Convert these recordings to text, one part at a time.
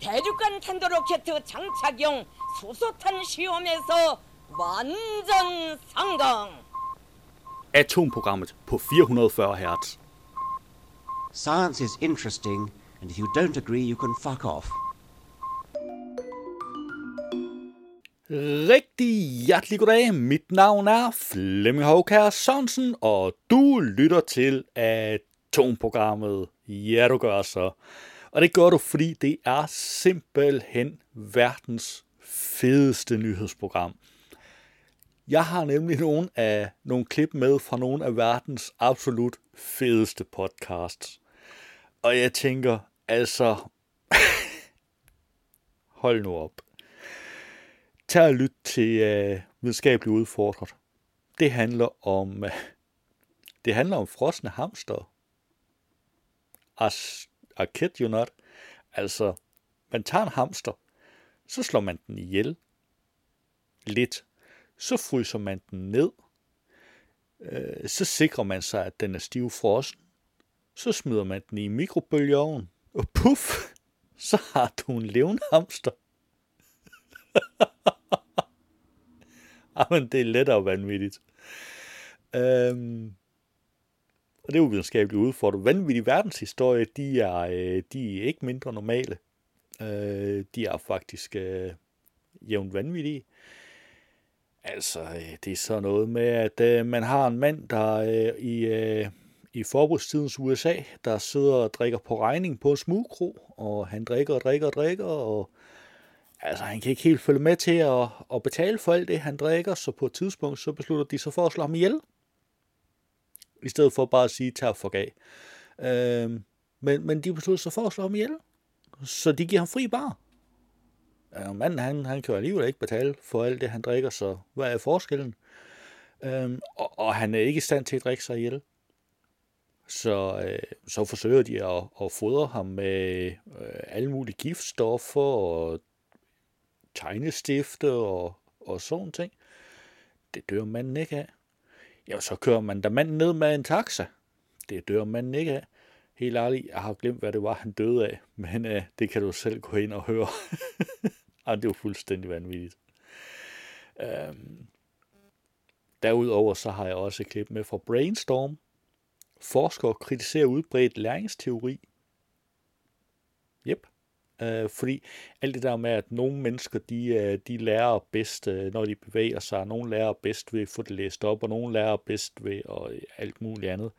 대륙간 탄도로켓 장착용 수소탄 시험에서 완전 성공. Atomprogrammet på 440 Hz. Science is interesting, and if you don't agree, you can fuck off. Rigtig hjertelig goddag. Mit navn er Flemming Håkær Sørensen, og du lytter til Atomprogrammet. Ja, du gør så. Og det gør du, fordi det er simpelthen verdens fedeste nyhedsprogram. Jeg har nemlig nogle af nogle klip med fra nogle af verdens absolut fedeste podcasts. Og jeg tænker, altså, hold nu op. Tag og lyt til øh, videnskabeligt udfordret. Det handler om, øh, det handler om frosne hamster. As, i kid you not. Altså, man tager en hamster, så slår man den ihjel. Lidt. Så fryser man den ned. Uh, så sikrer man sig, at den er stiv frossen. Så smider man den i mikrobølgeovnen. Og puff, så har du en levende hamster. Jamen, det er lettere vanvittigt. Øhm, og det er uvidenskabeligt udfordret. Vanvittig verdenshistorie, de er, øh, de er ikke mindre normale. Øh, de er faktisk øh, jævnt vanvittige. Altså, øh, det er så noget med, at øh, man har en mand, der øh, i, øh, i forbudstidens USA, der sidder og drikker på regning på en smugkro, og han drikker og drikker og drikker, og altså, han kan ikke helt følge med til at, at betale for alt det, han drikker, så på et tidspunkt, så beslutter de sig for at slå ham ihjel. I stedet for bare at sige, tag for af. Øh, men, men de beslutter sig for at slå ham ihjel. Så de giver ham fri bar. Ja, manden, han, han kan jo alligevel ikke betale for alt det, han drikker, så hvad er forskellen? Øh, og, og han er ikke i stand til at drikke sig ihjel. Så, øh, så forsøger de at, at fodre ham med øh, alle mulige giftstoffer og tegnestifte og, og sådan ting. Det dør manden ikke af. Ja, så kører man da manden ned med en taxa. Det dør manden ikke af. Helt ærligt, jeg har glemt, hvad det var, han døde af, men øh, det kan du selv gå ind og høre. Ej, det var fuldstændig vanvittigt. Øhm. Derudover så har jeg også et klip med fra Brainstorm. Forskere kritiserer udbredt læringsteori. Øh, fordi alt det der med, at nogle mennesker, de, øh, de lærer bedst, øh, når de bevæger sig, nogle lærer bedst ved at få det læst op, og nogle lærer bedst ved og øh, alt muligt andet,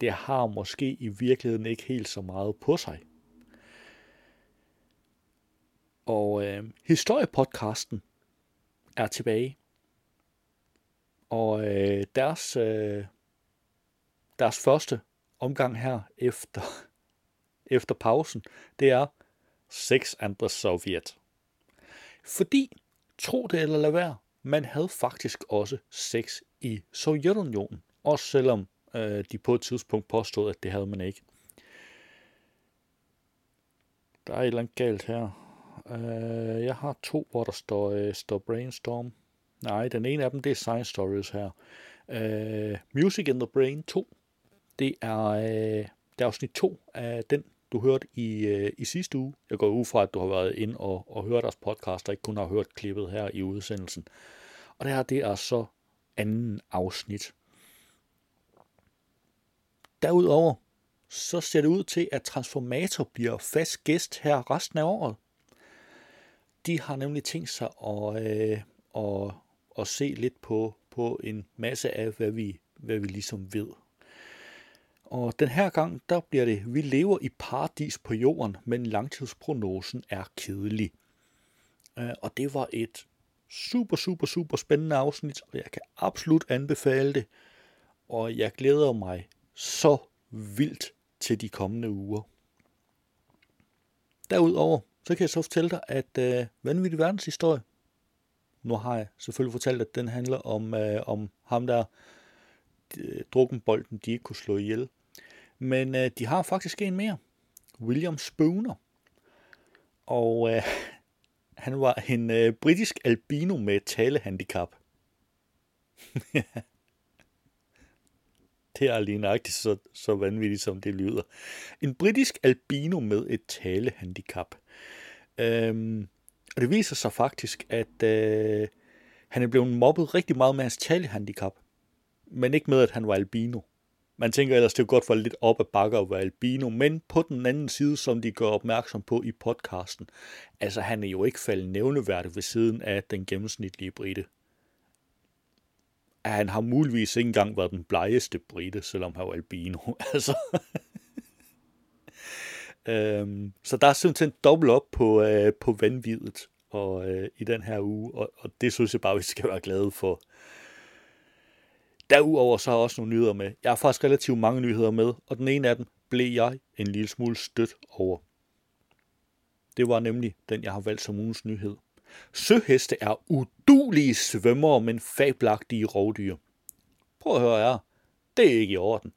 det har måske i virkeligheden ikke helt så meget på sig. Og øh, historiepodcasten er tilbage. Og øh, deres, øh, deres første omgang her efter, efter pausen, det er Sex and the Soviet. Fordi, tro det eller lad være, man havde faktisk også sex i Sovjetunionen. Også selvom øh, de på et tidspunkt påstod, at det havde man ikke. Der er et eller andet galt her. Øh, jeg har to, hvor der står, øh, står Brainstorm. Nej, den ene af dem, det er Science Stories her. Øh, Music in the Brain 2. Det er, øh, det er afsnit 2 af den du hørte i, øh, i sidste uge. Jeg går ud fra, at du har været ind og, og hørt deres podcast, og ikke kun har hørt klippet her i udsendelsen. Og det her, det er så anden afsnit. Derudover, så ser det ud til, at Transformator bliver fast gæst her resten af året. De har nemlig tænkt sig at, øh, at, at se lidt på, på en masse af, hvad vi, hvad vi ligesom ved og den her gang, der bliver det, vi lever i paradis på jorden, men langtidsprognosen er kedelig. Øh, og det var et super, super, super spændende afsnit, og jeg kan absolut anbefale det. Og jeg glæder mig så vildt til de kommende uger. Derudover, så kan jeg så fortælle dig, at øh, vanvittig verdenshistorie, nu har jeg selvfølgelig fortalt, at den handler om, øh, om ham der, øh, drukkenbolden, de ikke kunne slå ihjel. Men øh, de har faktisk en mere. William Spooner. Og øh, han var en øh, britisk albino med talehandicap. det er lige nøjagtigt så, så vanvittigt, som det lyder. En britisk albino med et talehandicap. Øhm, og det viser sig faktisk, at øh, han er blevet mobbet rigtig meget med hans talehandicap, men ikke med, at han var albino. Man tænker ellers, det er godt for lidt op ad bakker at være albino, men på den anden side, som de gør opmærksom på i podcasten, altså han er jo ikke faldet nævneværdigt ved siden af den gennemsnitlige brite. Han har muligvis ikke engang været den blegeste brite, selvom han var albino. Altså. øhm, så der er simpelthen dobbelt op på, øh, på vanvidet og, øh, i den her uge, og, og det synes jeg bare, vi skal være glade for. Derudover så har jeg også nogle nyheder med. Jeg har faktisk relativt mange nyheder med, og den ene af dem blev jeg en lille smule stødt over. Det var nemlig den, jeg har valgt som ugens nyhed. Søheste er udulige svømmere, men fabelagtige rovdyr. Prøv at høre her. Det er ikke i orden.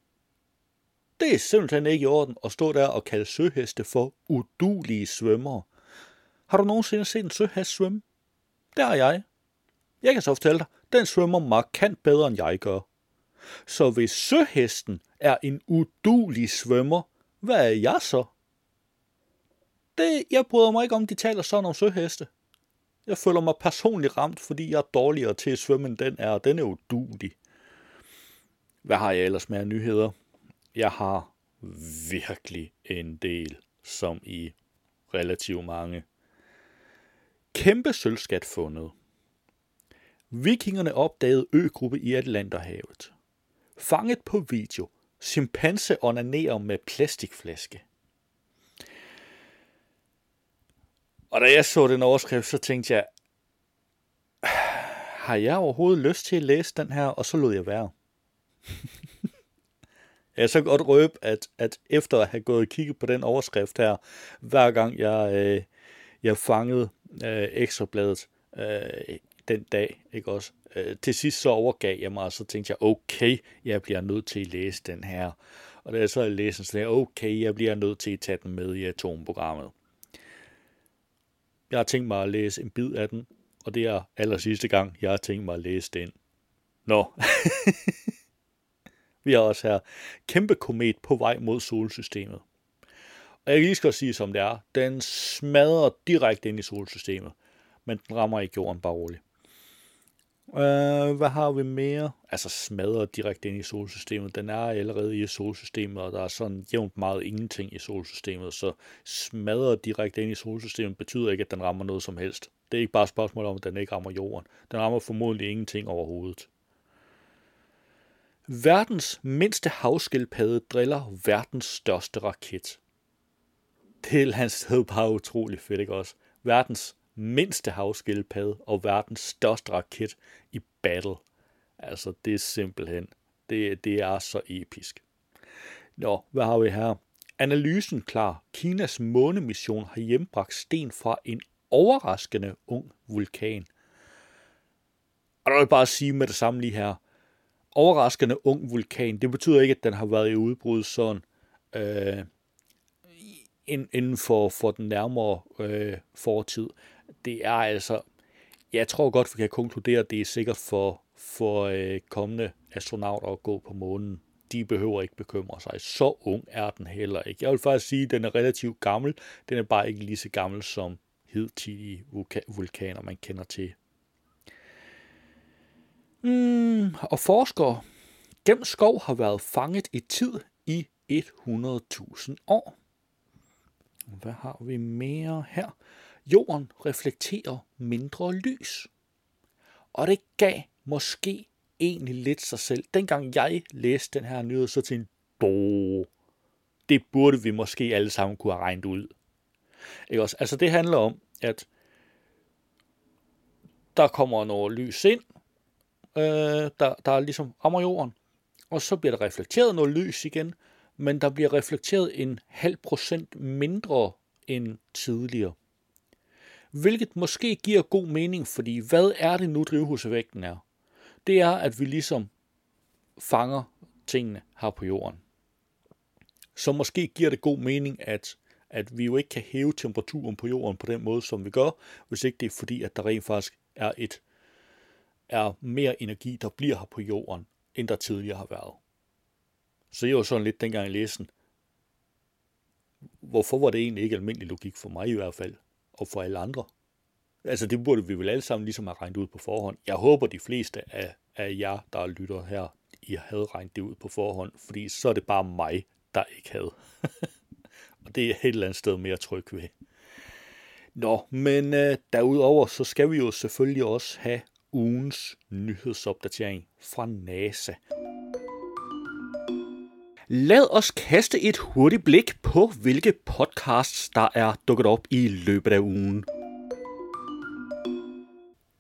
Det er simpelthen ikke i orden at stå der og kalde søheste for udulige svømmere. Har du nogensinde set en søhest svømme? Det har jeg. Jeg kan så fortælle dig, den svømmer markant bedre, end jeg gør. Så hvis søhesten er en udulig svømmer, hvad er jeg så? Det, jeg bryder mig ikke om, de taler sådan om søheste. Jeg føler mig personligt ramt, fordi jeg er dårligere til at svømme, end den er, og den er udulig. Hvad har jeg ellers med af nyheder? Jeg har virkelig en del, som i relativt mange. Kæmpe sølvskat fundet. Vikingerne opdagede øgruppe i Atlanterhavet. Fanget på video. Chimpanse onanerer med plastikflaske. Og da jeg så den overskrift, så tænkte jeg, ah, har jeg overhovedet lyst til at læse den her? Og så lod jeg være. jeg så godt røbe, at, at efter at have gået og kigget på den overskrift her, hver gang jeg, øh, jeg fangede øh, ekstrabladet øh, den dag, ikke også? Øh, til sidst så overgav jeg mig, og så tænkte jeg, okay, jeg bliver nødt til at læse den her. Og da jeg så læste så jeg, okay, jeg bliver nødt til at tage den med i atomprogrammet. Jeg har tænkt mig at læse en bid af den, og det er aller sidste gang, jeg har tænkt mig at læse den. Nå. Vi har også her kæmpe komet på vej mod solsystemet. Og jeg kan lige skal sige, som det er. Den smadrer direkte ind i solsystemet, men den rammer ikke jorden bare roligt. Uh, hvad har vi mere? Altså smadret direkte ind i solsystemet. Den er allerede i solsystemet, og der er sådan jævnt meget ingenting i solsystemet, så smadret direkte ind i solsystemet betyder ikke, at den rammer noget som helst. Det er ikke bare et spørgsmål om, at den ikke rammer jorden. Den rammer formodentlig ingenting overhovedet. Verdens mindste havskildpadde driller verdens største raket. Det er et sted bare utrolig fedt, ikke også? Verdens mindste havskildpadde og verdens største raket i battle. Altså, det er simpelthen, det, det er så episk. Nå, hvad har vi her? Analysen klar. Kinas månemission har hjembragt sten fra en overraskende ung vulkan. Og der vil jeg bare sige med det samme lige her. Overraskende ung vulkan, det betyder ikke, at den har været i udbrud sådan øh, inden for, for den nærmere øh, fortid det er altså, jeg tror godt, vi kan konkludere, at det er sikkert for, for øh, kommende astronauter at gå på månen. De behøver ikke bekymre sig. Så ung er den heller ikke. Jeg vil faktisk sige, at den er relativt gammel. Den er bare ikke lige så gammel som hidtidige vulkaner, man kender til. Mm, og forskere. Gennem skov har været fanget i tid i 100.000 år. Hvad har vi mere her? Jorden reflekterer mindre lys. Og det gav måske egentlig lidt sig selv. Dengang jeg læste den her nyhed, så tænkte jeg, det burde vi måske alle sammen kunne have regnet ud. Ikke også? Altså det handler om, at der kommer noget lys ind, øh, der, der er ligesom rammer jorden, og så bliver der reflekteret noget lys igen, men der bliver reflekteret en halv procent mindre end tidligere. Hvilket måske giver god mening, fordi hvad er det nu drivhuseffekten er? Det er, at vi ligesom fanger tingene her på jorden. Så måske giver det god mening, at, at vi jo ikke kan hæve temperaturen på jorden på den måde, som vi gør, hvis ikke det er fordi, at der rent faktisk er et er mere energi, der bliver her på jorden, end der tidligere har været. Så jeg var sådan lidt dengang i læsen, Hvorfor var det egentlig ikke almindelig logik for mig i hvert fald? Og for alle andre. Altså det burde vi vel alle sammen ligesom have regnet ud på forhånd. Jeg håber de fleste af, af jer, der lytter her, I havde regnet det ud på forhånd, fordi så er det bare mig, der ikke havde. og det er et eller andet sted mere tryg ved. Nå, men øh, derudover så skal vi jo selvfølgelig også have ugens nyhedsopdatering fra NASA. Lad os kaste et hurtigt blik på, hvilke podcasts, der er dukket op i løbet af ugen.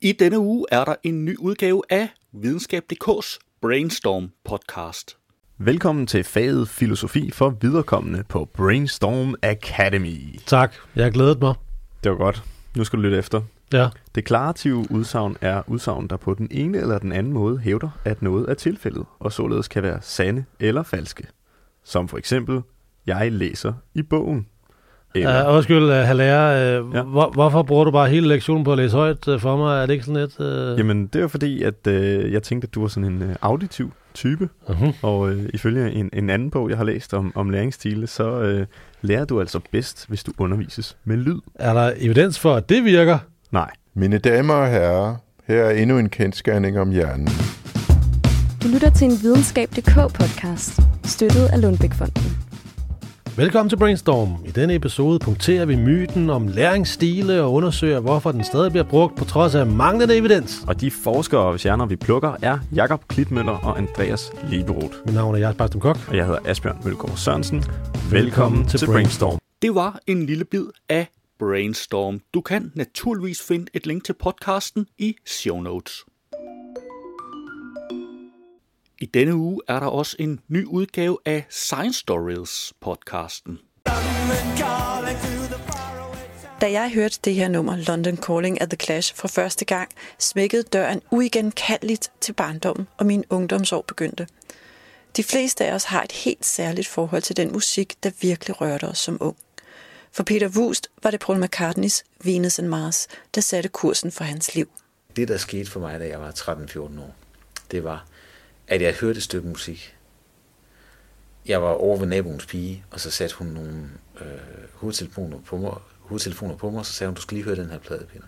I denne uge er der en ny udgave af Videnskab.dk's Brainstorm podcast. Velkommen til faget Filosofi for viderekommende på Brainstorm Academy. Tak, jeg har glædet mig. Det var godt. Nu skal du lytte efter. Ja. Det klarative udsagn er udsagn, der på den ene eller den anden måde hævder, at noget er tilfældet, og således kan være sande eller falske. Som for eksempel, jeg læser i bogen. Eller, Uh, undskyld, uh, Haller, uh, Ja. hvor, hvorfor bruger du bare hele lektionen på at læse højt uh, for mig? Er det ikke sådan lidt... Uh... Jamen, det var fordi, at øh, jeg tænkte, at du var sådan en øh, auditiv type, Uh-huh. og øh, ifølge en, en anden bog, jeg har læst om, om læringsstile, så øh, lærer du altså bedst, hvis du undervises med lyd. Er der evidens for, at det virker? Nej. Mine damer og herrer, her er endnu en kendskærning om hjernen. Du lytter til en videnskab.dk-podcast, støttet af Lundbækfonden. Velkommen til Brainstorm. I denne episode punkterer vi myten om læringsstile og undersøger, hvorfor den stadig bliver brugt på trods af manglende evidens. Og de forskere, hvis hjerner vi plukker, er Jakob Klitmøller og Andreas Lieberoth. Mit navn er Jars Bastum Kok. Og jeg hedder Asbjørn Mølgaard Sørensen. Velkommen til Brainstorm. Det var en lille bid af Brainstorm. Du kan naturligvis finde et link til podcasten i show notes. I denne uge er der også en ny udgave af Science Stories podcasten. Da jeg hørte det her nummer, London Calling at The Clash, for første gang, smækkede døren uigenkaldeligt til barndommen, og min ungdomsår begyndte. De fleste af os har et helt særligt forhold til den musik, der virkelig rørte os som ung. For Peter Wust var det Paul McCartneys Venus and Mars, der satte kursen for hans liv. Det, der skete for mig, da jeg var 13-14 år, det var, at jeg hørte et stykke musik. Jeg var over ved naboens pige, og så satte hun nogle øh, hovedtelefoner, på mig, hovedtelefoner på mig, og så sagde hun, du skal lige høre den her plade, Peter.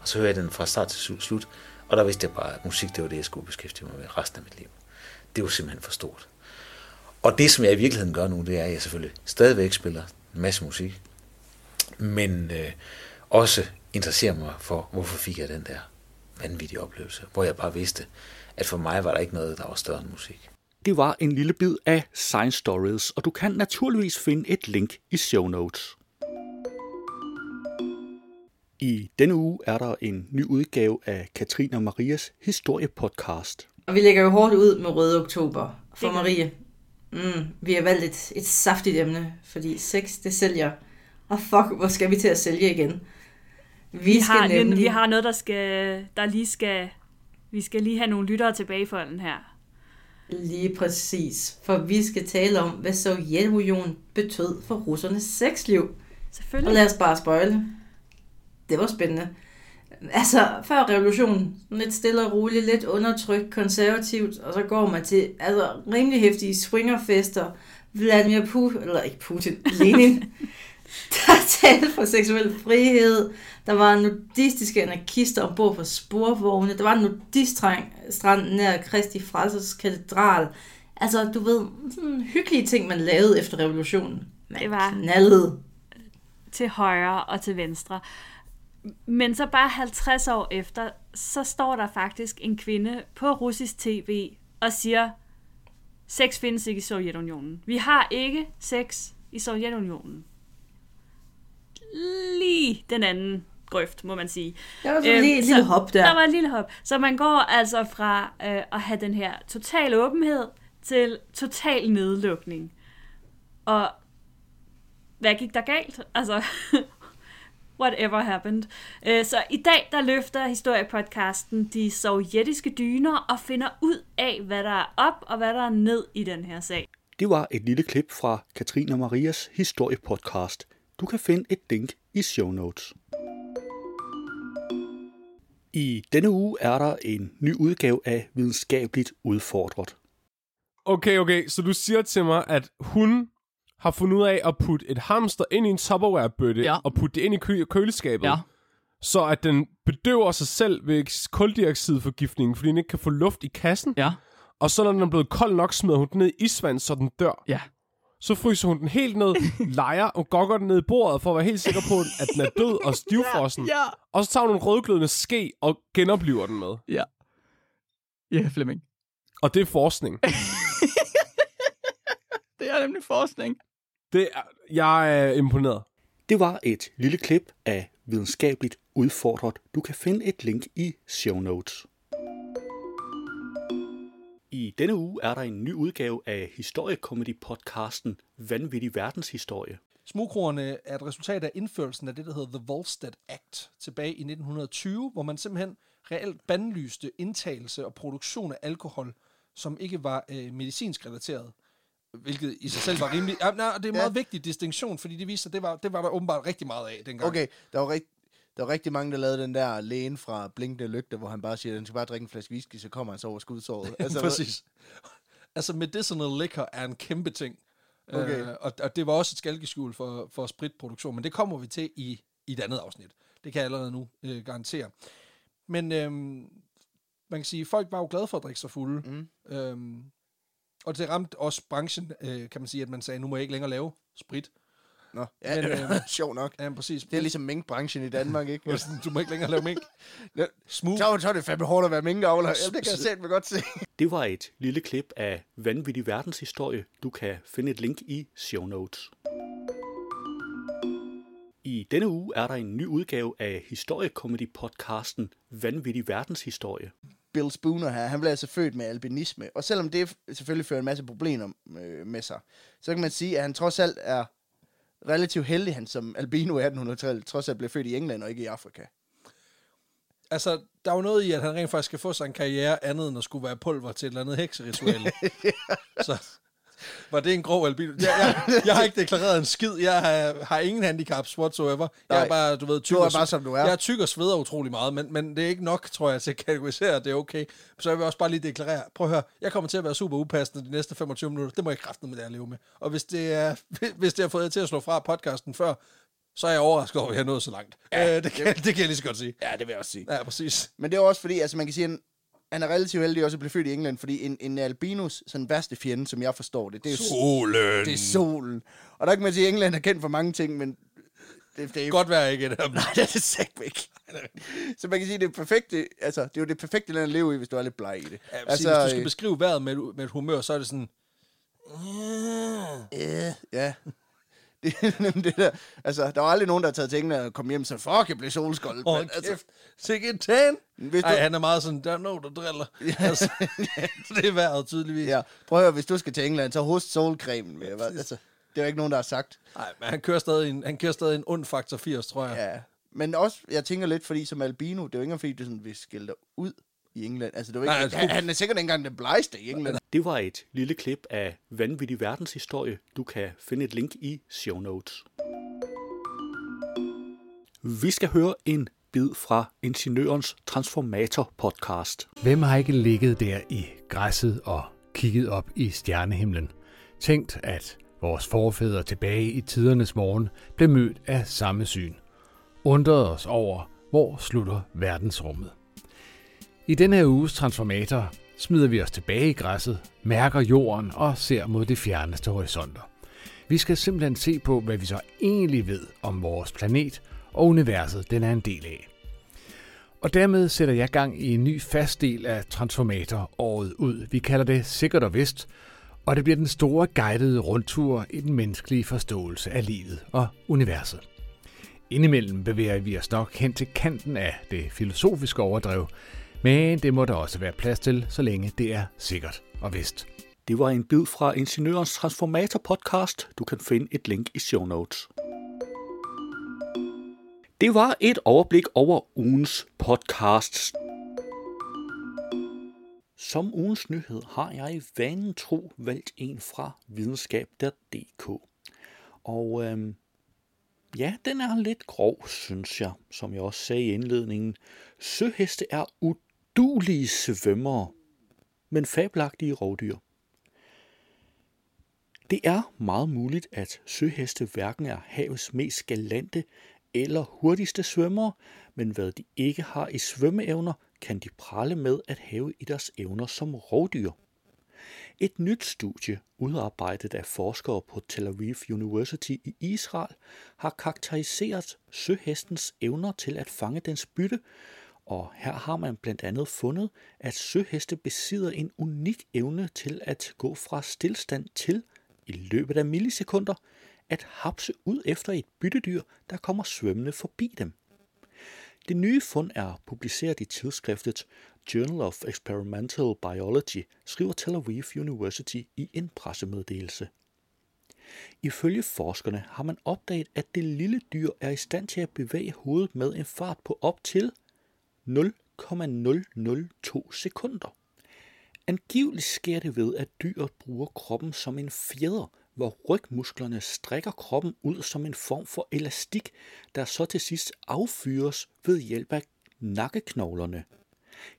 Og så hører jeg den fra start til slut, og der vidste jeg bare, at musik, det var det, jeg skulle beskæftige mig med resten af mit liv. Det var simpelthen for stort. Og det, som jeg i virkeligheden gør nu, det er, at jeg selvfølgelig stadigvæk spiller en masse musik, men øh, også interesserer mig for, hvorfor fik jeg den der vanvittige oplevelse, hvor jeg bare vidste, at for mig var der ikke noget, der var større end musik. Det var en lille bid af Science Stories, og du kan naturligvis finde et link i show notes. I denne uge er der en ny udgave af Katrine og Marias historiepodcast. Og vi lægger jo hårdt ud med Røde Oktober for Marie. Mm, vi har valgt et, et saftigt emne, fordi sex, det sælger. Og fuck, hvor skal vi til at sælge igen? Vi, Vi, skal har, nemlig... vi har noget, der skal, der lige skal, vi skal lige have nogle lyttere tilbage for den her. Lige præcis. For vi skal tale om, hvad Sovjetunionen betød for russernes sexliv. Og Selvfølgelig. lad os bare spøjle. Det var spændende. Altså, før revolutionen, lidt stille og roligt, lidt undertrykt, konservativt, og så går man til altså, rimelig hæftige swingerfester. Vladimir Putin, eller ikke Putin, Lenin, der talte for seksuel frihed. Der var nudistiske anarkister ombord på sporvogne. Der var en nudiststrand nær Kristi Frelsers katedral. Altså, du ved, sådan hyggelige ting, man lavede efter revolutionen. Man Det var- knaldede. til højre og til venstre. Men så bare 50 år efter, så står der faktisk en kvinde på russisk tv og siger, sex findes ikke i Sovjetunionen. Vi har ikke sex i Sovjetunionen. Lige den anden grøft, må man sige. Der var sådan lige et lille hop der. Der var et lille hop. Så man går altså fra øh, at have den her total åbenhed til total nedlukning. Og hvad gik der galt? Altså, whatever happened. Øh, Så i dag, der løfter historiepodcasten de sovjetiske dyner og finder ud af, hvad der er op og hvad der er ned i den her sag. Det var et lille klip fra Katrine og Marias historiepodcast. Du kan finde et link i show notes. I denne uge er der en ny udgave af Videnskabeligt Udfordret. Okay, okay, så du siger til mig, at hun har fundet ud af at putte et hamster ind i en Tupperware-bøtte Ja. og putte det ind i kø- køleskabet. Ja. Så at den bedøver sig selv ved koldioxidforgiftningen, fordi den ikke kan få luft i kassen. Ja. Og så når den er blevet kold nok, smider hun den ned i isvand, så den dør. Ja. Så fryser hun den helt ned, leger og gokker den ned i bordet, for at være helt sikker på, at den er død og stivfrossen. Ja. Og så tager hun en rødglødende ske og genopliver den med. Ja. Ja, Flemming. Og det er forskning. Det er nemlig forskning. Det er, jeg er imponeret. Det var et lille klip af Videnskabeligt Udfordret. Du kan finde et link i show notes. I denne uge er der en ny udgave af historiekomedy-podcasten Vanvittig Verdenshistorie. Smugkroerne er et resultat af indførelsen af det, der hedder The Volstead Act tilbage i 1920, hvor man simpelthen reelt bandlyste indtagelse og produktion af alkohol, som ikke var øh, medicinsk relateret. Hvilket i sig selv var rimelig... Ja, nej, det er en meget ja. vigtig distinktion, fordi det viser, det var, det var der åbenbart rigtig meget af dengang. Okay, der var, rigt, der var rigtig mange, der lavede den der lægen fra Blinkende Lygte, hvor han bare siger, at han skal bare drikke en flaske whisky, så kommer han så over skudsåret. Altså, Præcis. Altså, medicinal liquor er en kæmpe ting. Okay. Øh, og, og det var også et skalkeskjul for, for spritproduktion, men det kommer vi til i, i et andet afsnit. Det kan jeg allerede nu øh, garantere. Men øhm, man kan sige, folk var jo glade for at drikke sig fulde. Mm. Øhm, og det ramte også branchen, øh, kan man sige, at man sagde, nu må jeg ikke længere lave sprit. Nå, ja, men, det er sjovt nok. Ja, præcis. Det er ligesom minkbranchen i Danmark, ikke? du må ikke længere lave mink. Ja, Smooth. Så, så er det fandme hårdt at være minkavler. Jamen, det kan jeg selv godt se. Det var et lille klip af Vanvittig Verdenshistorie. Du kan finde et link i show notes. I denne uge er der en ny udgave af historiekomedy-podcasten Vanvittig Verdenshistorie. Bill Spooner her, han blev altså født med albinisme. Og selvom det selvfølgelig fører en masse problemer øh, med sig, så kan man sige, at han trods alt er relativt heldig, han som albino i 1800-tallet trods alt blev født i England og ikke i Afrika. Altså, der er jo noget i, at han rent faktisk skal få sig en karriere andet end at skulle være pulver til et eller andet hekseritual. Så var det en grov albino? Jeg, jeg, jeg har ikke deklareret en skid. Jeg har, har ingen handicaps whatsoever. Jeg Nej. er bare, du ved, tyk Du er bare, som du er. Jeg er tyk og sveder utrolig meget, men, men det er ikke nok, tror jeg, til at kategorisere, at det er okay. Så jeg vil også bare lige deklarere, prøv at høre, jeg kommer til at være super upassende de næste 25 minutter. Det må jeg kræfte med det at leve med. Og hvis det, er, hvis det har fået jer til at slå fra podcasten før, så er jeg overrasket over, at jeg er nået så langt. Ja, øh, det, kan, det kan jeg lige så godt sige. Ja, det vil jeg også sige. Ja, præcis. Men det er også fordi, altså man kan sige, han, er relativt heldig også at blive født i England, fordi en, en albinos sådan værste fjende, som jeg forstår det, det er Solen. Det er solen. Og der kan man sige, at England er kendt for mange ting, men det, det er Godt være ikke et af dem. Nej, det er det sagt ikke. Så man kan sige, det er perfekte, altså, det er jo det perfekte land at leve i, hvis du er lidt bleg i det. Ja, altså, hvis du skal beskrive vejret med, med et humør, så er det sådan... Ja, ja. Det er nemlig det der. Altså, der var aldrig nogen, der har taget til England og kom hjem så fuck, jeg blev solskoldet. Åh, Men, kæft. Sikke en tan. Hvis Ej, du- han er meget sådan, der er nogen, der driller. altså, det er vejret tydeligvis. Ja, prøv at høre, hvis du skal til England, så host solcremen. Med, altså, det er jo ikke nogen, der har sagt. Nej, men han kører stadig en, han kører stadig en ond faktor 80, tror jeg. Ja, men også, jeg tænker lidt, fordi som albino, det er jo ikke engang, fordi du sådan vil skille dig ud i England. Altså, det jo ikke, Nej, altså, han, han, er sikkert ikke engang den blegeste i England. Det var et lille klip af Vanvittig Verdenshistorie. Du kan finde et link i show notes. Vi skal høre en bid fra Ingeniørens Transformator podcast. Hvem har ikke ligget der i græsset og kigget op i stjernehimlen? Tænkt, at vores forfædre tilbage i tidernes morgen blev mødt af samme syn. Undrede os over, hvor slutter verdensrummet. I denne her uges transformator smider vi os tilbage i græsset, mærker jorden og ser mod de fjerneste horisonter. Vi skal simpelthen se på, hvad vi så egentlig ved om vores planet og universet, den er en del af. Og dermed sætter jeg gang i en ny fast del af Transformator året ud. Vi kalder det Sikkert og Vist, og det bliver den store guidede rundtur i den menneskelige forståelse af livet og universet. Indimellem bevæger vi os nok hen til kanten af det filosofiske overdrev, men det må der også være plads til, så længe det er sikkert og vist. Det var en bid fra Ingeniørens Transformator podcast. Du kan finde et link i show notes. Det var et overblik over ugens podcasts. Som ugens nyhed har jeg i vanen tro valgt en fra videnskab.dk. Og øhm, Ja, den er lidt grov, synes jeg, som jeg også sagde i indledningen. Søheste er udulige svømmere, men fabelagtige rovdyr. Det er meget muligt, at søheste hverken er havets mest galante eller hurtigste svømmere, men hvad de ikke har i svømmeevner, kan de prale med at have i deres evner som rovdyr. Et nyt studie, udarbejdet af forskere på Tel Aviv University i Israel, har karakteriseret søhestens evner til at fange dens bytte, og her har man blandt andet fundet, at søheste besidder en unik evne til at gå fra stillstand til, i løbet af millisekunder, at hapse ud efter et byttedyr, der kommer svømmende forbi dem. Det nye fund er publiceret i tidsskriftet Journal of Experimental Biology, skriver Tel Aviv University i en pressemeddelelse. Ifølge forskerne har man opdaget, at det lille dyr er i stand til at bevæge hovedet med en fart på op til 0,002 sekunder. Angiveligt sker det ved, at dyret bruger kroppen som en fjeder, hvor rygmusklerne strækker kroppen ud som en form for elastik, der så til sidst affyres ved hjælp af nakkeknoglerne.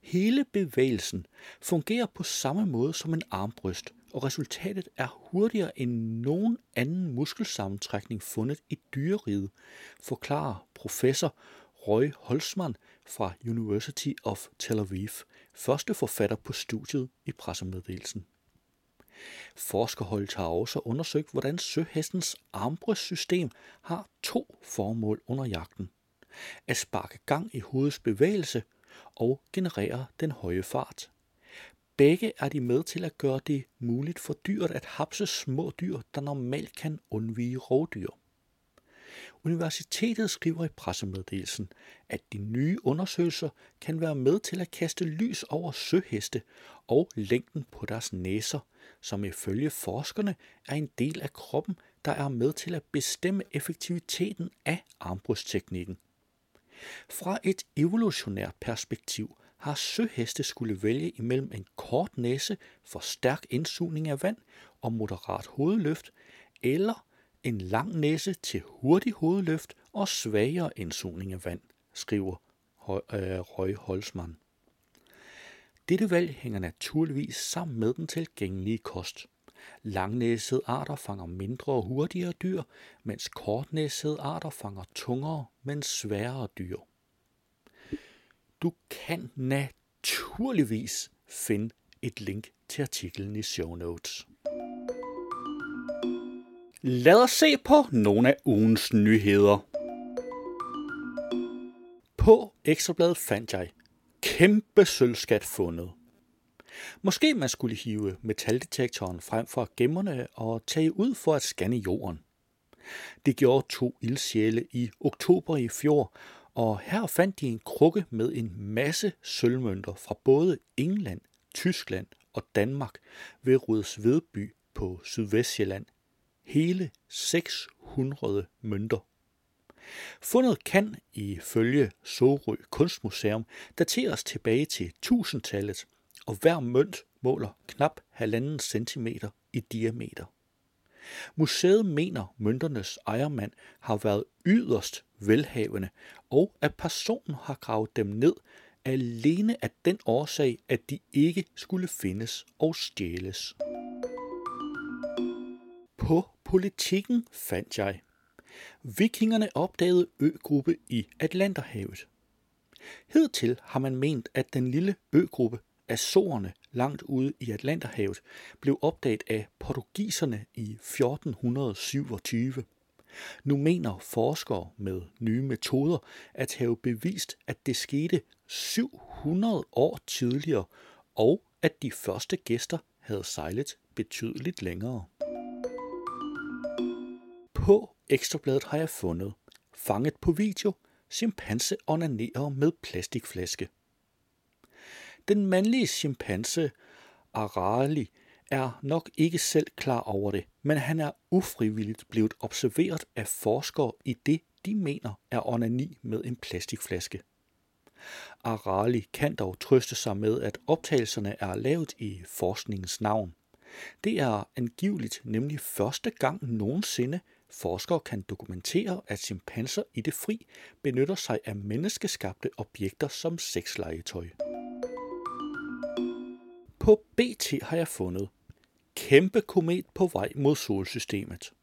Hele bevægelsen fungerer på samme måde som en armbryst, og resultatet er hurtigere end nogen anden muskelsammentrækning fundet i dyreriget, forklarer professor Roy Holzmann fra University of Tel Aviv, første forfatter på studiet i pressemeddelelsen. Forskerholdet har også undersøgt, hvordan søhestens armbrystsystem har to formål under jagten. At sparke gang i hovedets bevægelse og generere den høje fart. Begge er de med til at gøre det muligt for dyret at hapse små dyr, der normalt kan undvige rovdyr. Universitetet skriver i pressemeddelelsen, at de nye undersøgelser kan være med til at kaste lys over søheste og længden på deres næser, som ifølge forskerne er en del af kroppen, der er med til at bestemme effektiviteten af armbrystteknikken. Fra et evolutionært perspektiv har søheste skulle vælge imellem en kort næse for stærk indsugning af vand og moderat hovedløft, eller en lang næse til hurtig hovedløft og svagere indsugning af vand, skriver øh, Røg Holzmann. Dette valg hænger naturligvis sammen med den tilgængelige kost. Langnæsede arter fanger mindre og hurtigere dyr, mens kortnæsede arter fanger tungere, men sværere dyr. Du kan naturligvis finde et link til artiklen i show notes. Lad os se på nogle af ugens nyheder. På Ekstrabladet fandt jeg kæmpe sølvskat fundet. Måske man skulle hive metaldetektoren frem fra gemmerne og tage ud for at scanne jorden. Det gjorde to ildsjæle i oktober i fjor, og her fandt de en krukke med en masse sølvmønter fra både England, Tyskland og Danmark ved Rødsvedby på Sydvestjylland. Hele 600 mønter. Fundet kan ifølge Sorø Kunstmuseum dateres tilbage til 1000-tallet, og hver mønt måler knap 1,5 cm i diameter. Museet mener, mønternes ejermand har været yderst velhavende, og at personen har gravet dem ned alene af den årsag, at de ikke skulle findes og stjæles. På politikken fandt jeg. Vikingerne opdagede øgruppe i Atlanterhavet. Hedtil har man ment, at den lille øgruppe Azorerne langt ude i Atlanterhavet blev opdaget af portugiserne i 1427. Nu mener forskere med nye metoder at have bevist, at det skete 700 år tidligere, og at de første gæster havde sejlet betydeligt længere. På Ekstrabladet har jeg fundet, fanget på video, chimpanse onanerer med plastikflaske. Den mandlige chimpanse, Arali, er nok ikke selv klar over det, men han er ufrivilligt blevet observeret af forskere i det, de mener er onani med en plastikflaske. Arali kan dog trøste sig med, at optagelserne er lavet i forskningens navn. Det er angiveligt nemlig første gang nogensinde, Forskere kan dokumentere, at chimpanser i det fri benytter sig af menneskeskabte objekter som sexlegetøj. På BT har jeg fundet kæmpe komet på vej mod solsystemet.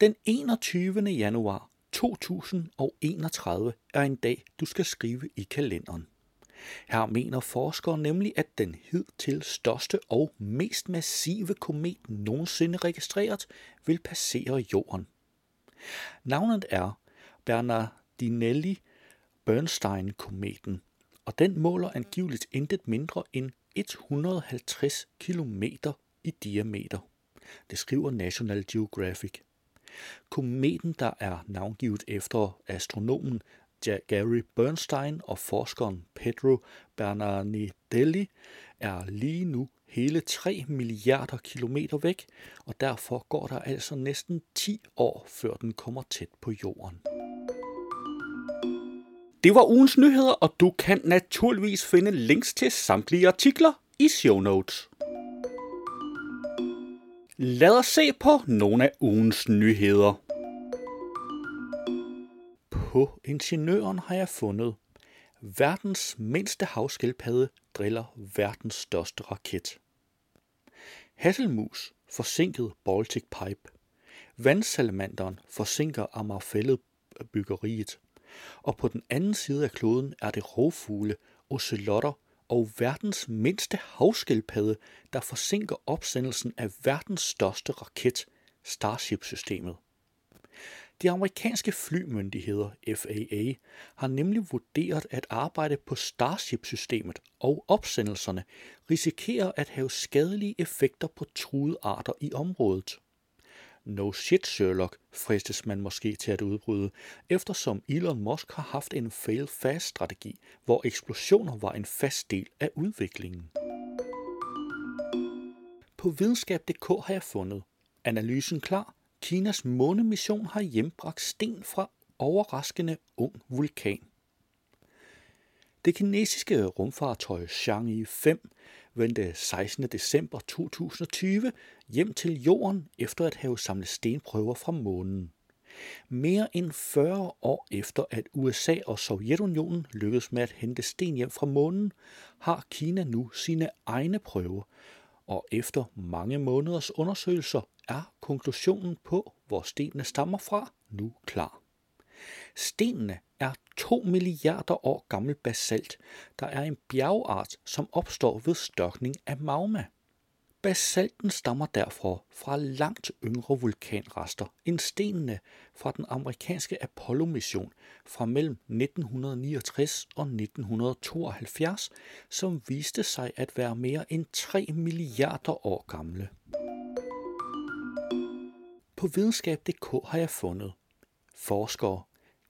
Den 21. januar 2031 er en dag, du skal skrive i kalenderen. Her mener forskere nemlig, at den hidtil største og mest massive komet nogensinde registreret vil passere jorden. Navnet er Bernardinelli Bernstein-kometen, og den måler angiveligt intet mindre end 150 km i diameter. Det skriver National Geographic. Kometen, der er navngivet efter astronomen Gary Bernstein og forskeren Pedro Bernardelli, er lige nu hele 3 milliarder kilometer væk, og derfor går der altså næsten 10 år, før den kommer tæt på jorden. Det var ugens nyheder, og du kan naturligvis finde links til samtlige artikler i show notes. Lad os se på nogle af ugens nyheder. På Ingeniøren har jeg fundet, verdens mindste havskildpadde driller verdens største raket. Hasselmus forsinket Baltic Pipe. Vandsalamanderen forsinker Amagerfællet byggeriet. Og på den anden side af kloden er det rovfugle, ocelotter og verdens mindste havskildpadde, der forsinker opsendelsen af verdens største raket, Starship-systemet. De amerikanske flymyndigheder, FAA, har nemlig vurderet, at arbejde på Starship-systemet og opsendelserne risikerer at have skadelige effekter på truede arter i området. No shit, Sherlock, fristes man måske til at udbryde, eftersom Elon Musk har haft en fail-fast-strategi, hvor eksplosioner var en fast del af udviklingen. På videnskab.dk har jeg fundet analysen klar. Kinas månemission har hjembragt sten fra overraskende ung vulkan. Det kinesiske rumfartøj Chang'e 5 vendte 16. december 2020 hjem til jorden efter at have samlet stenprøver fra månen. Mere end 40 år efter at USA og Sovjetunionen lykkedes med at hente sten hjem fra månen, har Kina nu sine egne prøver, og efter mange måneders undersøgelser er konklusionen på, hvor stenene stammer fra, nu klar. Stenene er 2 milliarder år gammel basalt, der er en bjergart, som opstår ved størkning af magma. Basalten stammer derfor fra langt yngre vulkanrester end stenene fra den amerikanske Apollo-mission fra mellem 1969 og 1972, som viste sig at være mere end 3 milliarder år gamle. På videnskab.dk har jeg fundet forskere.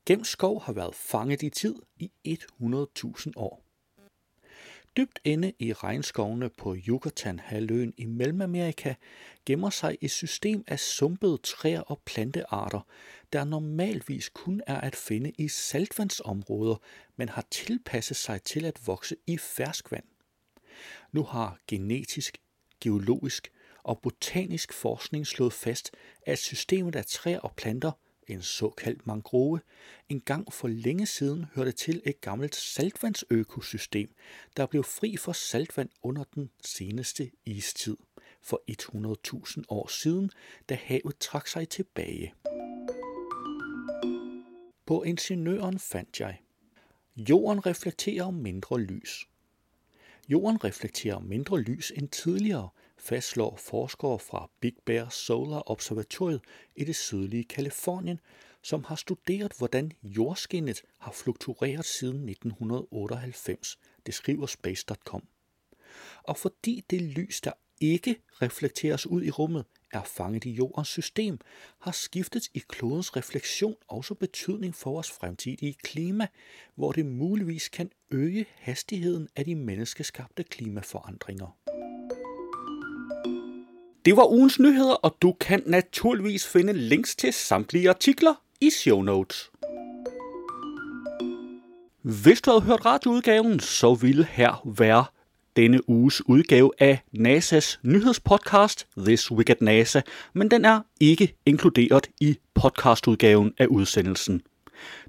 Gemskov har været fanget i tid i 100.000 år. Dybt inde i regnskovene på Yucatan-halvøen i Mellemamerika gemmer sig et system af sumpede træer og plantearter, der normalvis kun er at finde i saltvandsområder, men har tilpasset sig til at vokse i ferskvand. Nu har genetisk, geologisk og botanisk forskning slået fast, at systemet af træer og planter, en såkaldt mangrove, engang for længe siden hørte til et gammelt saltvandsøkosystem, der blev fri for saltvand under den seneste istid for 100.000 år siden, da havet trak sig tilbage. På ingeniøren fandt jeg, jorden reflekterer mindre lys. Jorden reflekterer mindre lys end tidligere, fastslår forskere fra Big Bear Solar Observatoriet i det sydlige Kalifornien, som har studeret, hvordan jordskinnet har fluktueret siden 1998. Det skriver Space.com. Og fordi det lys, der ikke reflekteres ud i rummet, er fanget i jordens system, har skiftet i klodens refleksion også betydning for vores fremtidige klima, hvor det muligvis kan øge hastigheden af de menneskeskabte klimaforandringer. Det var ugens nyheder, og du kan naturligvis finde links til samtlige artikler i show notes. Hvis du havde hørt radioudgaven, så ville her være denne uges udgave af NASA's nyhedspodcast This Week at NASA, men den er ikke inkluderet i podcastudgaven af udsendelsen.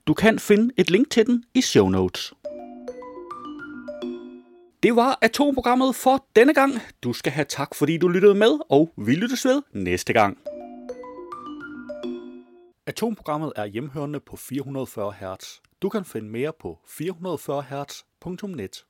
Du kan finde et link til den i show notes. Det var atomprogrammet for denne gang. Du skal have tak, fordi du lyttede med, og vi lyttes ved næste gang. Atomprogrammet er hjemhørende på 440 Hz. Du kan finde mere på 440 Hz.net.